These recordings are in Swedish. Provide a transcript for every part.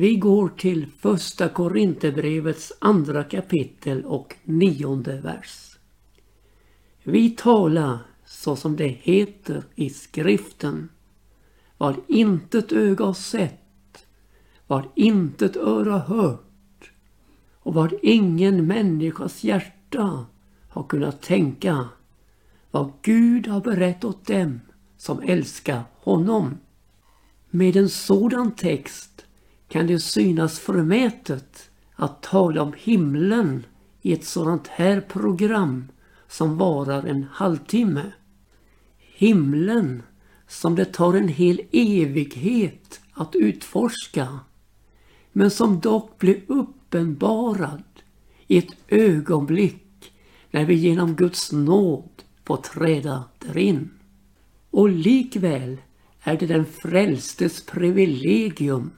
Vi går till första Korinthierbrevets andra kapitel och nionde vers. Vi talar så som det heter i skriften. Vad intet öga har sett, vad intet öra hört och vad ingen människas hjärta har kunnat tänka. Vad Gud har berättat åt dem som älskar honom. Med en sådan text kan det synas förmätet att tala om himlen i ett sådant här program som varar en halvtimme. Himlen som det tar en hel evighet att utforska men som dock blir uppenbarad i ett ögonblick när vi genom Guds nåd får träda därin. Och likväl är det den frälstes privilegium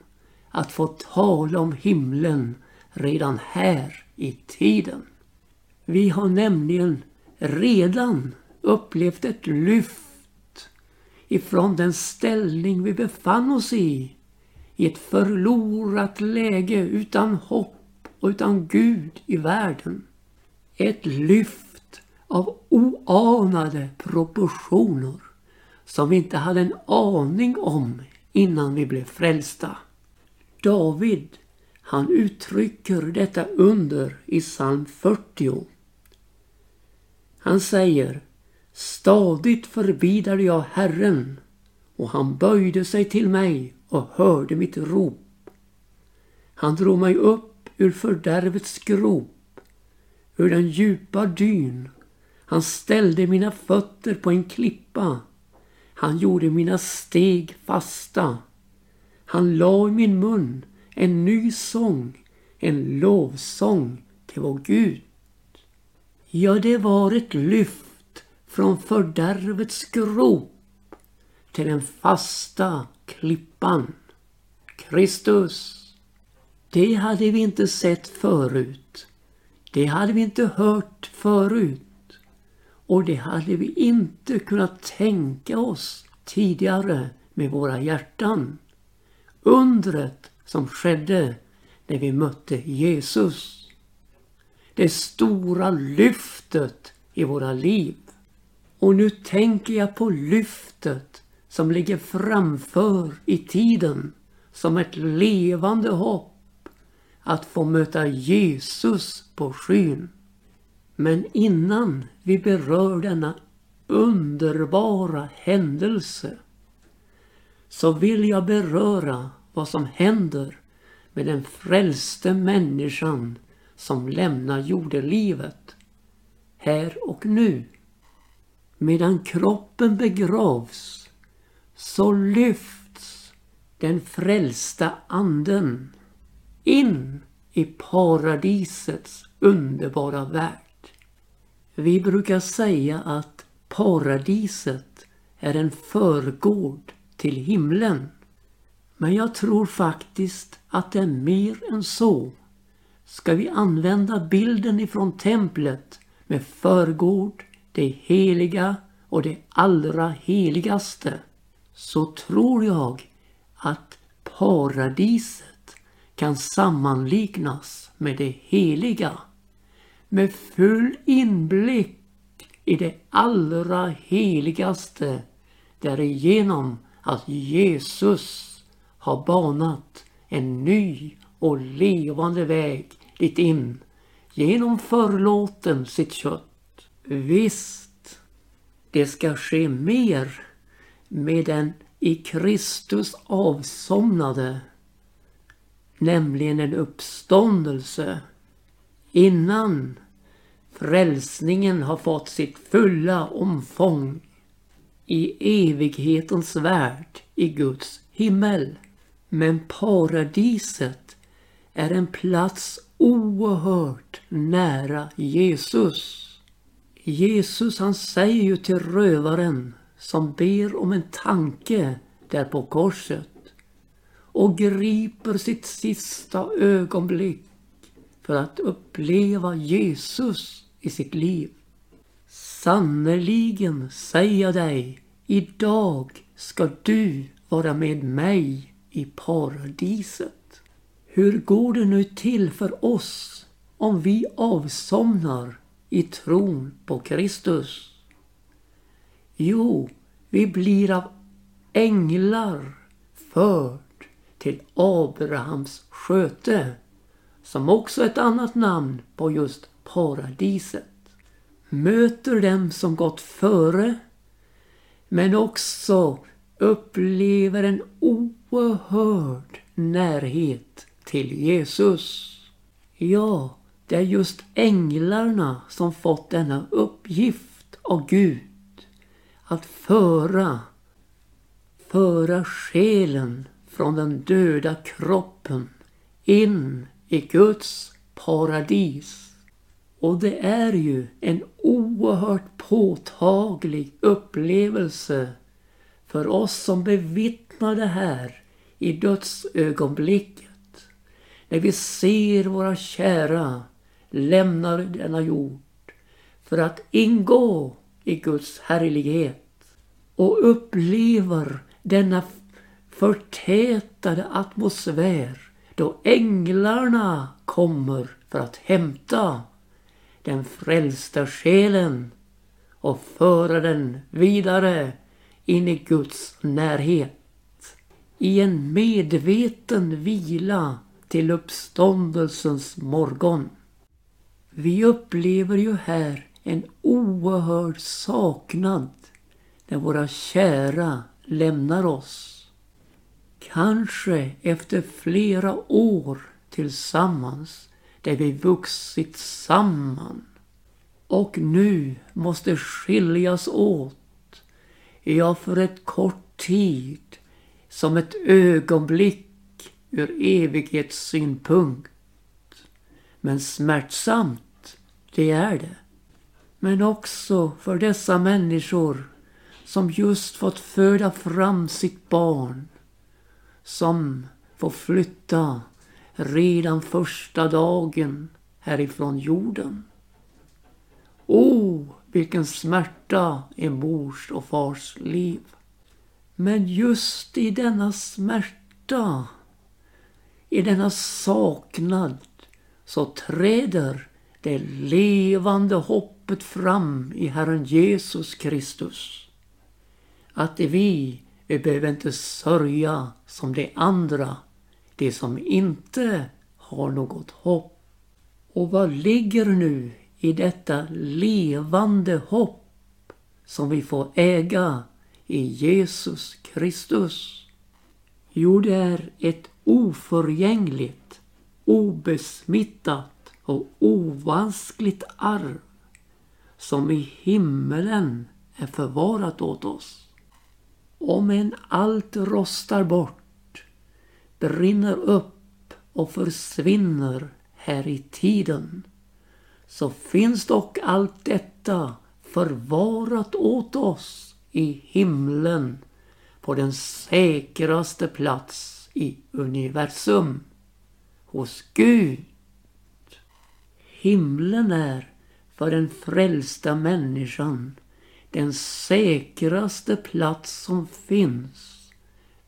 att få tala om himlen redan här i tiden. Vi har nämligen redan upplevt ett lyft ifrån den ställning vi befann oss i, i ett förlorat läge utan hopp och utan Gud i världen. Ett lyft av oanade proportioner som vi inte hade en aning om innan vi blev frälsta. David, han uttrycker detta under i psalm 40. Han säger Stadigt förbidade jag Herren och han böjde sig till mig och hörde mitt rop. Han drog mig upp ur fördärvets grop, ur den djupa dyn. Han ställde mina fötter på en klippa. Han gjorde mina steg fasta. Han la i min mun en ny sång, en lovsång till vår Gud. Ja, det var ett lyft från fördärvets grop till den fasta klippan. Kristus. Det hade vi inte sett förut. Det hade vi inte hört förut. Och det hade vi inte kunnat tänka oss tidigare med våra hjärtan. Undret som skedde när vi mötte Jesus det stora lyftet i våra liv. Och nu tänker jag på lyftet som ligger framför i tiden som ett levande hopp att få möta Jesus på skyn. Men innan vi berör denna underbara händelse så vill jag beröra vad som händer med den frälste människan som lämnar jordelivet här och nu. Medan kroppen begravs så lyfts den frälsta anden in i paradisets underbara värld. Vi brukar säga att paradiset är en förgård till himlen. Men jag tror faktiskt att det är mer än så. Ska vi använda bilden ifrån templet med förgård, det heliga och det allra heligaste så tror jag att paradiset kan sammanliknas med det heliga med full inblick i det allra heligaste därigenom att Jesus har banat en ny och levande väg dit in genom förlåten sitt kött. Visst, det ska ske mer med den i Kristus avsomnade, nämligen en uppståndelse innan frälsningen har fått sitt fulla omfång i evighetens värld i Guds himmel. Men paradiset är en plats oerhört nära Jesus. Jesus han säger ju till rövaren som ber om en tanke där på korset och griper sitt sista ögonblick för att uppleva Jesus i sitt liv. Sannerligen säger jag dig, idag ska du vara med mig i paradiset. Hur går det nu till för oss om vi avsomnar i tron på Kristus? Jo, vi blir av änglar förd till Abrahams sköte, som också är ett annat namn på just paradiset. Möter dem som gått före, men också upplever en oerhörd närhet till Jesus. Ja, det är just änglarna som fått denna uppgift av Gud att föra, föra själen från den döda kroppen in i Guds paradis. Och det är ju en oerhört påtaglig upplevelse för oss som bevittnar det här i dödsögonblicket. När vi ser våra kära lämnar denna jord för att ingå i Guds härlighet och upplever denna förtätade atmosfär då änglarna kommer för att hämta den frälsta själen och föra den vidare in i Guds närhet. I en medveten vila till uppståndelsens morgon. Vi upplever ju här en oerhörd saknad när våra kära lämnar oss. Kanske efter flera år tillsammans där vi vuxit samman och nu måste skiljas åt. Ja, för ett kort tid, som ett ögonblick ur evighetssynpunkt. Men smärtsamt, det är det. Men också för dessa människor som just fått föda fram sitt barn. Som får flytta redan första dagen härifrån jorden. Oh, vilken smärta i mors och fars liv. Men just i denna smärta, i denna saknad, så träder det levande hoppet fram i Herren Jesus Kristus. Att vi, vi behöver inte sörja som de andra, de som inte har något hopp. Och vad ligger nu i detta levande hopp som vi får äga i Jesus Kristus? Jo, det är ett oförgängligt, obesmittat och ovanskligt arv som i himmelen är förvarat åt oss. Om en allt rostar bort, brinner upp och försvinner här i tiden så finns dock allt detta förvarat åt oss i himlen på den säkraste plats i universum. Hos Gud. Himlen är för den frälsta människan den säkraste plats som finns.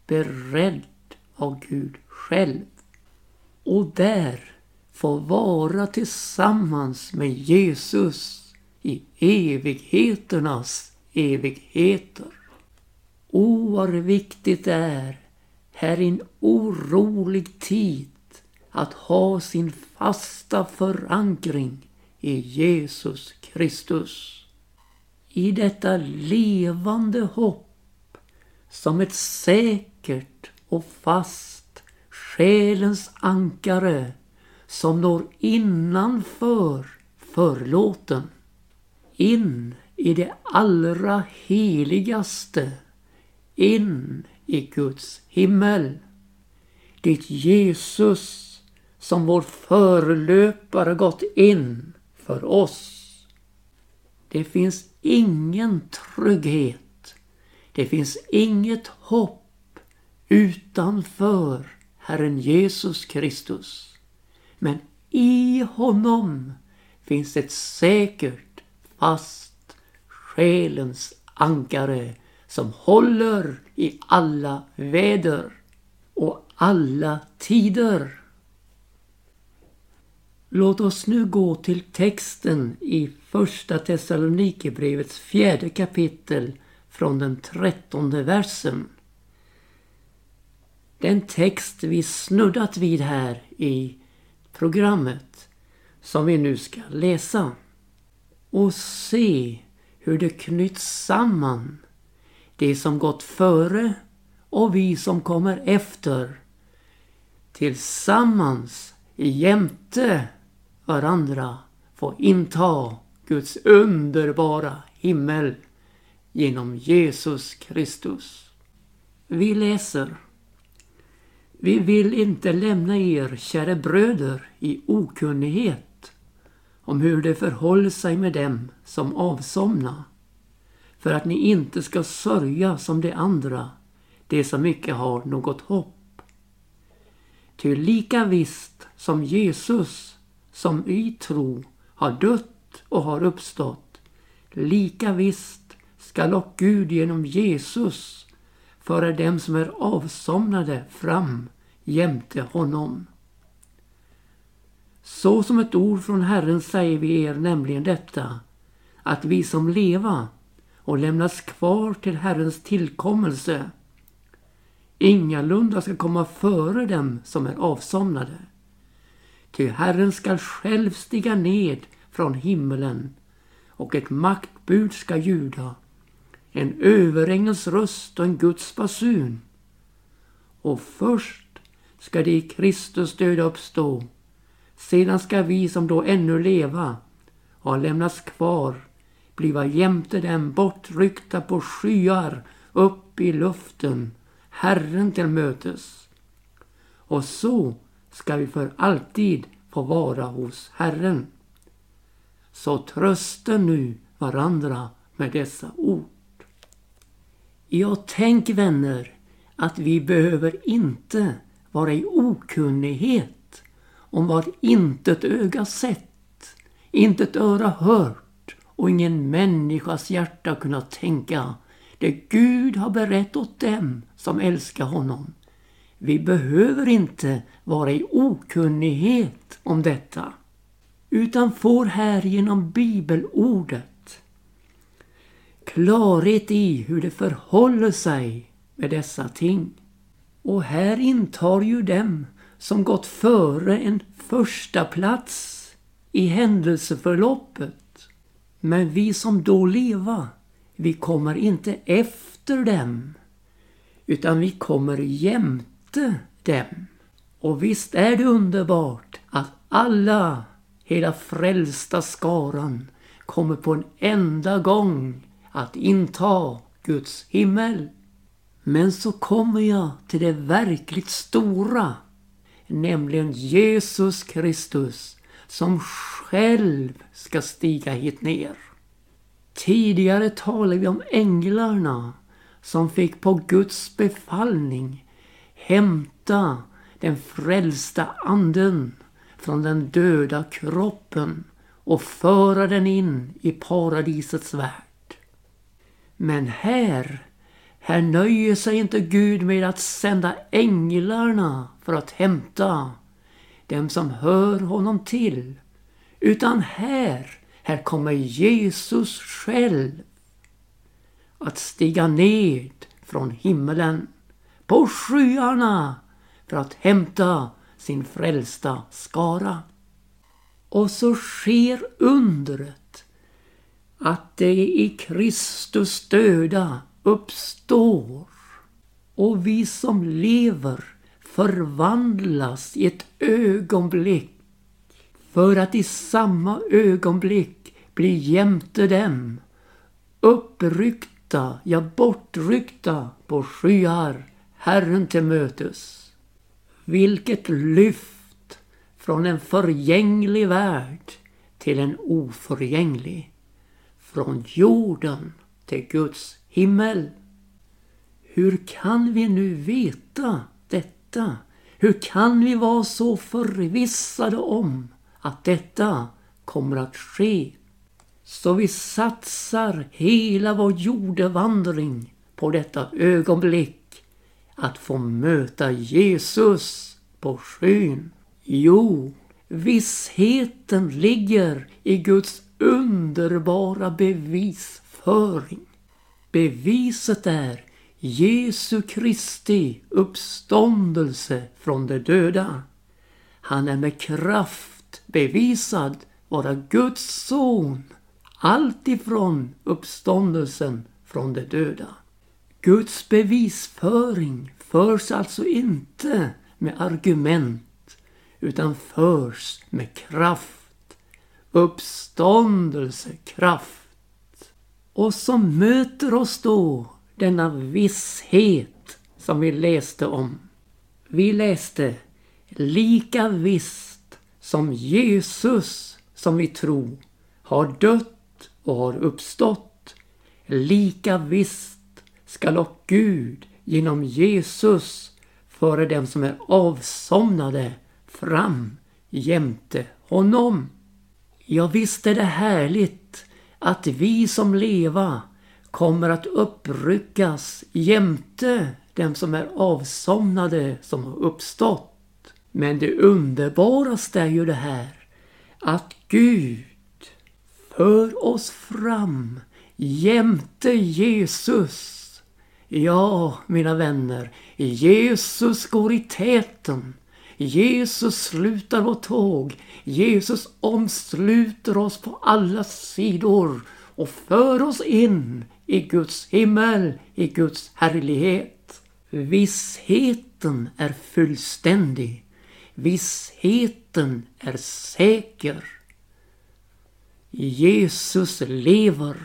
Beredd av Gud själv. Och där få vara tillsammans med Jesus i evigheternas evigheter. O, vad viktigt det är här i en orolig tid att ha sin fasta förankring i Jesus Kristus. I detta levande hopp som ett säkert och fast själens ankare som når innanför förlåten. In i det allra heligaste. In i Guds himmel. Dit Jesus som vår förlöpare gått in för oss. Det finns ingen trygghet. Det finns inget hopp utanför Herren Jesus Kristus. Men i honom finns ett säkert, fast själens ankare som håller i alla väder och alla tider. Låt oss nu gå till texten i första Thessalonikerbrevets fjärde kapitel från den trettonde versen. Den text vi snuddat vid här i programmet som vi nu ska läsa. Och se hur det knyts samman. Det som gått före och vi som kommer efter. Tillsammans jämte varandra får inta Guds underbara himmel genom Jesus Kristus. Vi läser. Vi vill inte lämna er, kära bröder, i okunnighet om hur det förhåller sig med dem som avsomna, för att ni inte ska sörja som de andra, de som icke har något hopp. Ty lika visst som Jesus, som i tro, har dött och har uppstått, lika visst skall och Gud genom Jesus föra dem som är avsomnade fram jämte honom. Så som ett ord från Herren säger vi er nämligen detta, att vi som leva och lämnas kvar till Herrens tillkommelse ingalunda ska komma före dem som är avsomnade. Ty Herren skall själv stiga ned från himmelen och ett maktbud ska ljuda, en överängels röst och en Guds basun. Och först ska de i Kristus döda uppstå sedan ska vi som då ännu leva och har lämnats kvar bliva jämte dem bortryckta på skyar upp i luften, Herren till mötes. Och så ska vi för alltid få vara hos Herren. Så trösta nu varandra med dessa ord. Ja, tänk vänner att vi behöver inte vara i okunnighet om vad intet öga sett, intet öra hört och ingen människas hjärta kunnat tänka det Gud har berett åt dem som älskar honom. Vi behöver inte vara i okunnighet om detta utan får här genom bibelordet klarhet i hur det förhåller sig med dessa ting. Och här intar ju dem som gått före en första plats i händelseförloppet. Men vi som då leva, vi kommer inte efter dem, utan vi kommer jämte dem. Och visst är det underbart att alla, hela frälsta skaran, kommer på en enda gång att inta Guds himmel. Men så kommer jag till det verkligt stora nämligen Jesus Kristus som själv ska stiga hit ner. Tidigare talade vi om änglarna som fick på Guds befallning hämta den frälsta anden från den döda kroppen och föra den in i paradisets värld. Men här här nöjer sig inte Gud med att sända änglarna för att hämta dem som hör honom till. Utan här, här kommer Jesus själv att stiga ned från himmelen på skyarna för att hämta sin frälsta skara. Och så sker undret att det i Kristus döda uppstår och vi som lever förvandlas i ett ögonblick för att i samma ögonblick bli jämte dem uppryckta, ja bortryckta på skyar Herren till mötes. Vilket lyft från en förgänglig värld till en oförgänglig. Från jorden till Guds himmel. Hur kan vi nu veta detta? Hur kan vi vara så förvissade om att detta kommer att ske? Så vi satsar hela vår jordevandring på detta ögonblick att få möta Jesus på skyn. Jo, Vissheten ligger i Guds underbara bevisföring. Beviset är Jesu Kristi uppståndelse från de döda. Han är med kraft bevisad vara Guds son alltifrån uppståndelsen från de döda. Guds bevisföring förs alltså inte med argument utan förs med kraft. Uppståndelsekraft. Och så möter oss då denna visshet som vi läste om. Vi läste lika visst som Jesus som vi tror har dött och har uppstått. Lika visst skall och Gud genom Jesus före dem som är avsomnade fram jämte honom. Ja, visst är det härligt att vi som leva kommer att uppryckas jämte dem som är avsomnade som har uppstått. Men det underbaraste är ju det här att Gud för oss fram jämte Jesus. Ja, mina vänner, Jesus går i täten. Jesus slutar vårt tåg. Jesus omsluter oss på alla sidor och för oss in i Guds himmel, i Guds härlighet. Vissheten är fullständig. Vissheten är säker. Jesus lever.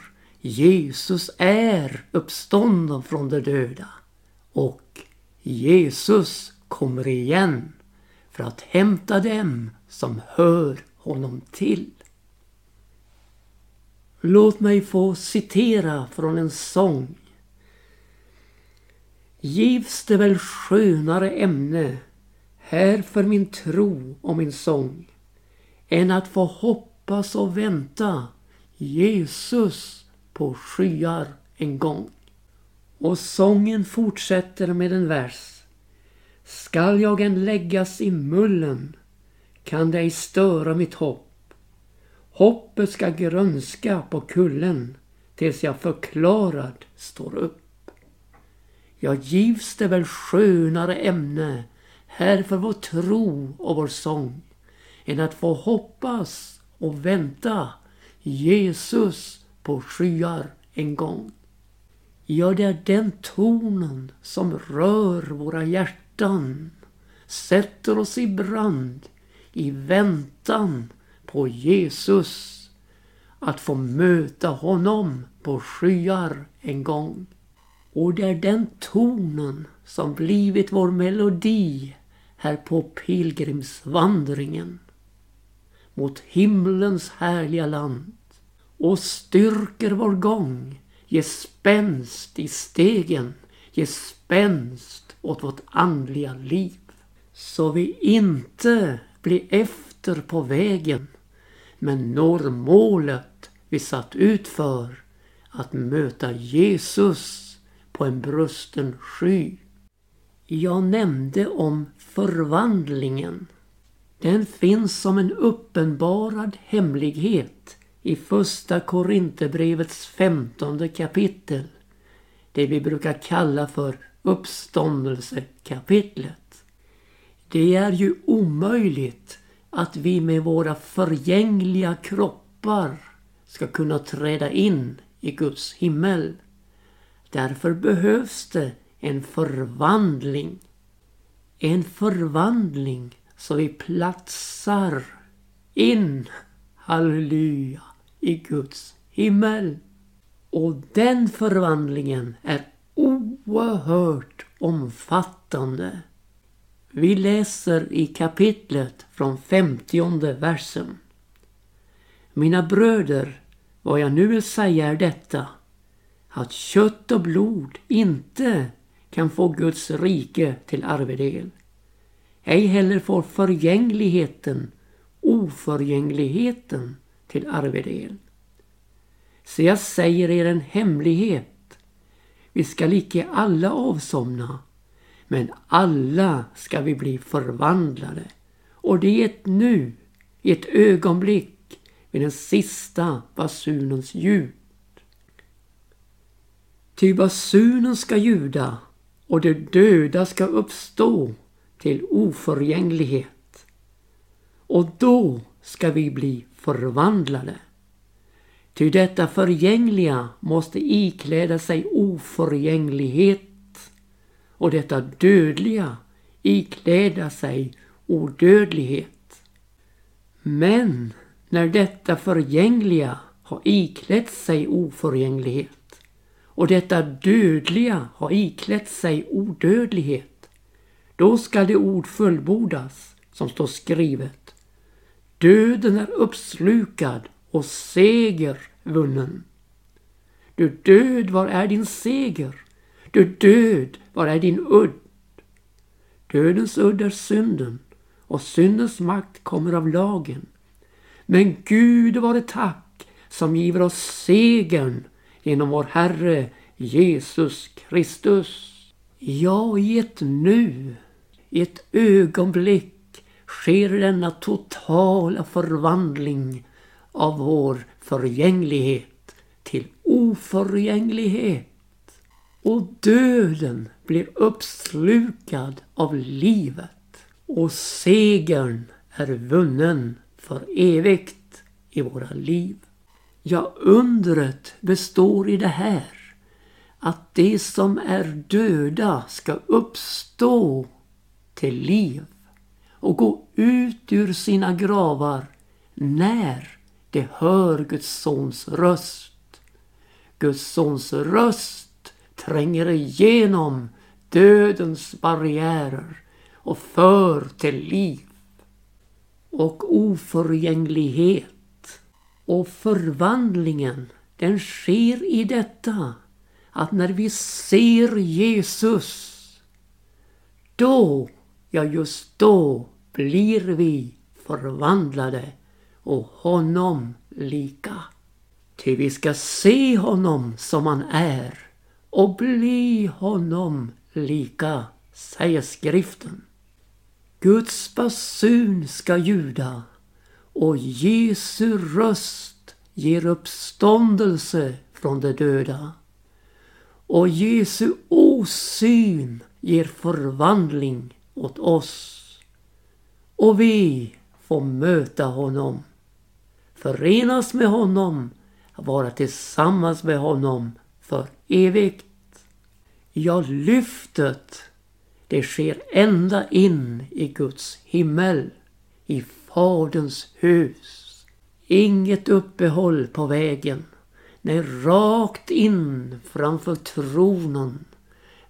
Jesus är uppstånden från de döda. Och Jesus kommer igen för att hämta dem som hör honom till. Låt mig få citera från en sång. Givs det väl skönare ämne här för min tro och min sång än att få hoppas och vänta Jesus på skyar en gång. Och sången fortsätter med en vers. Skall jag än läggas i mullen kan det ej störa mitt hopp Hoppet ska grönska på kullen tills jag förklarad står upp. Jag givs det väl skönare ämne här för vår tro och vår sång än att få hoppas och vänta Jesus på skyar en gång. Ja, det är den tonen som rör våra hjärtan, sätter oss i brand i väntan på Jesus. Att få möta honom på skyar en gång. Och det är den tonen som blivit vår melodi här på pilgrimsvandringen mot himlens härliga land och styrker vår gång, ger spänst i stegen, ger spänst åt vårt andliga liv. Så vi inte blir efter på vägen men når målet vi satt ut för att möta Jesus på en brusten sky. Jag nämnde om förvandlingen. Den finns som en uppenbarad hemlighet i första Korinthierbrevets femtonde kapitel. Det vi brukar kalla för uppståndelsekapitlet. Det är ju omöjligt att vi med våra förgängliga kroppar ska kunna träda in i Guds himmel. Därför behövs det en förvandling. En förvandling så vi platsar in, halleluja, i Guds himmel. Och den förvandlingen är oerhört omfattande. Vi läser i kapitlet från femtionde versen. Mina bröder, vad jag nu vill säga är detta, att kött och blod inte kan få Guds rike till arvedel. Ej heller får förgängligheten oförgängligheten till arvedel. Så jag säger er en hemlighet. Vi skall icke alla avsomna, men alla ska vi bli förvandlade. Och det är nu, i ett ögonblick vid den sista basunens ljud. Ty basunen ska ljuda och de döda ska uppstå till oförgänglighet. Och då ska vi bli förvandlade. Ty detta förgängliga måste ikläda sig oförgänglighet och detta dödliga ikläda sig odödlighet. Men när detta förgängliga har iklätt sig oförgänglighet och detta dödliga har iklätt sig odödlighet, då skall det ord fullbordas som står skrivet. Döden är uppslukad och seger vunnen. Du död, var är din seger? Du död, var är din udd? Dödens udd är synden och syndens makt kommer av lagen. Men Gud vare tack som giver oss segern genom vår Herre Jesus Kristus. Ja, i ett nu, i ett ögonblick sker denna totala förvandling av vår förgänglighet till oförgänglighet. Och döden blir uppslukad av livet. Och segern är vunnen för evigt i våra liv. Ja, undret består i det här att de som är döda ska uppstå till liv och gå ut ur sina gravar när de hör Guds sons röst. Guds sons röst tränger igenom dödens barriärer och för till liv och oförgänglighet. Och förvandlingen, den sker i detta att när vi ser Jesus, då, ja just då, blir vi förvandlade och honom lika. Ty vi ska se honom som han är och bli honom lika, säger skriften. Guds basun ska ljuda och Jesu röst ger uppståndelse från de döda. Och Jesu osyn ger förvandling åt oss. Och vi får möta honom, förenas med honom, vara tillsammans med honom för evigt. Ja, lyftet det sker ända in i Guds himmel, i Faderns hus. Inget uppehåll på vägen. Nej, rakt in framför tronen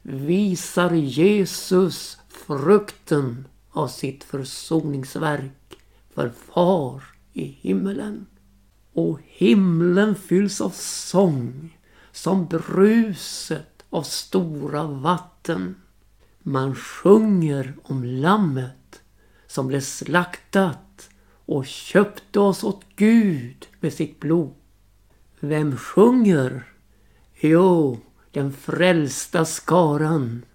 visar Jesus frukten av sitt försoningsverk för Far i himmelen. Och himlen fylls av sång som bruset av stora vatten. Man sjunger om lammet som blev slaktat och köpte oss åt Gud med sitt blod. Vem sjunger? Jo, den frälsta skaran.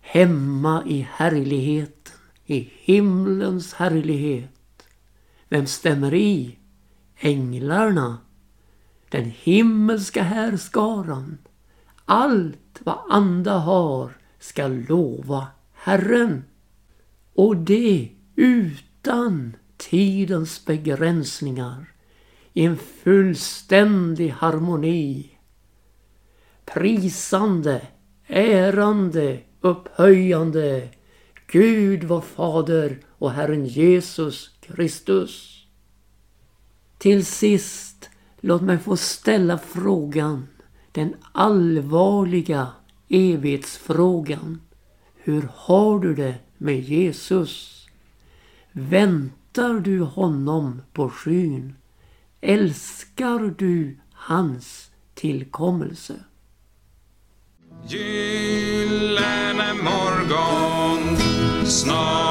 Hemma i härligheten, i himlens härlighet. Vem stämmer i? Änglarna. Den himmelska härskaran. Allt vad anda har ska lova Herren. Och det utan tidens begränsningar i en fullständig harmoni. Prisande, ärande, upphöjande Gud vår Fader och Herren Jesus Kristus. Till sist, låt mig få ställa frågan, den allvarliga evighetsfrågan. Hur har du det med Jesus? Väntar du honom på skyn? Älskar du hans tillkommelse? Gyllene morgon, snart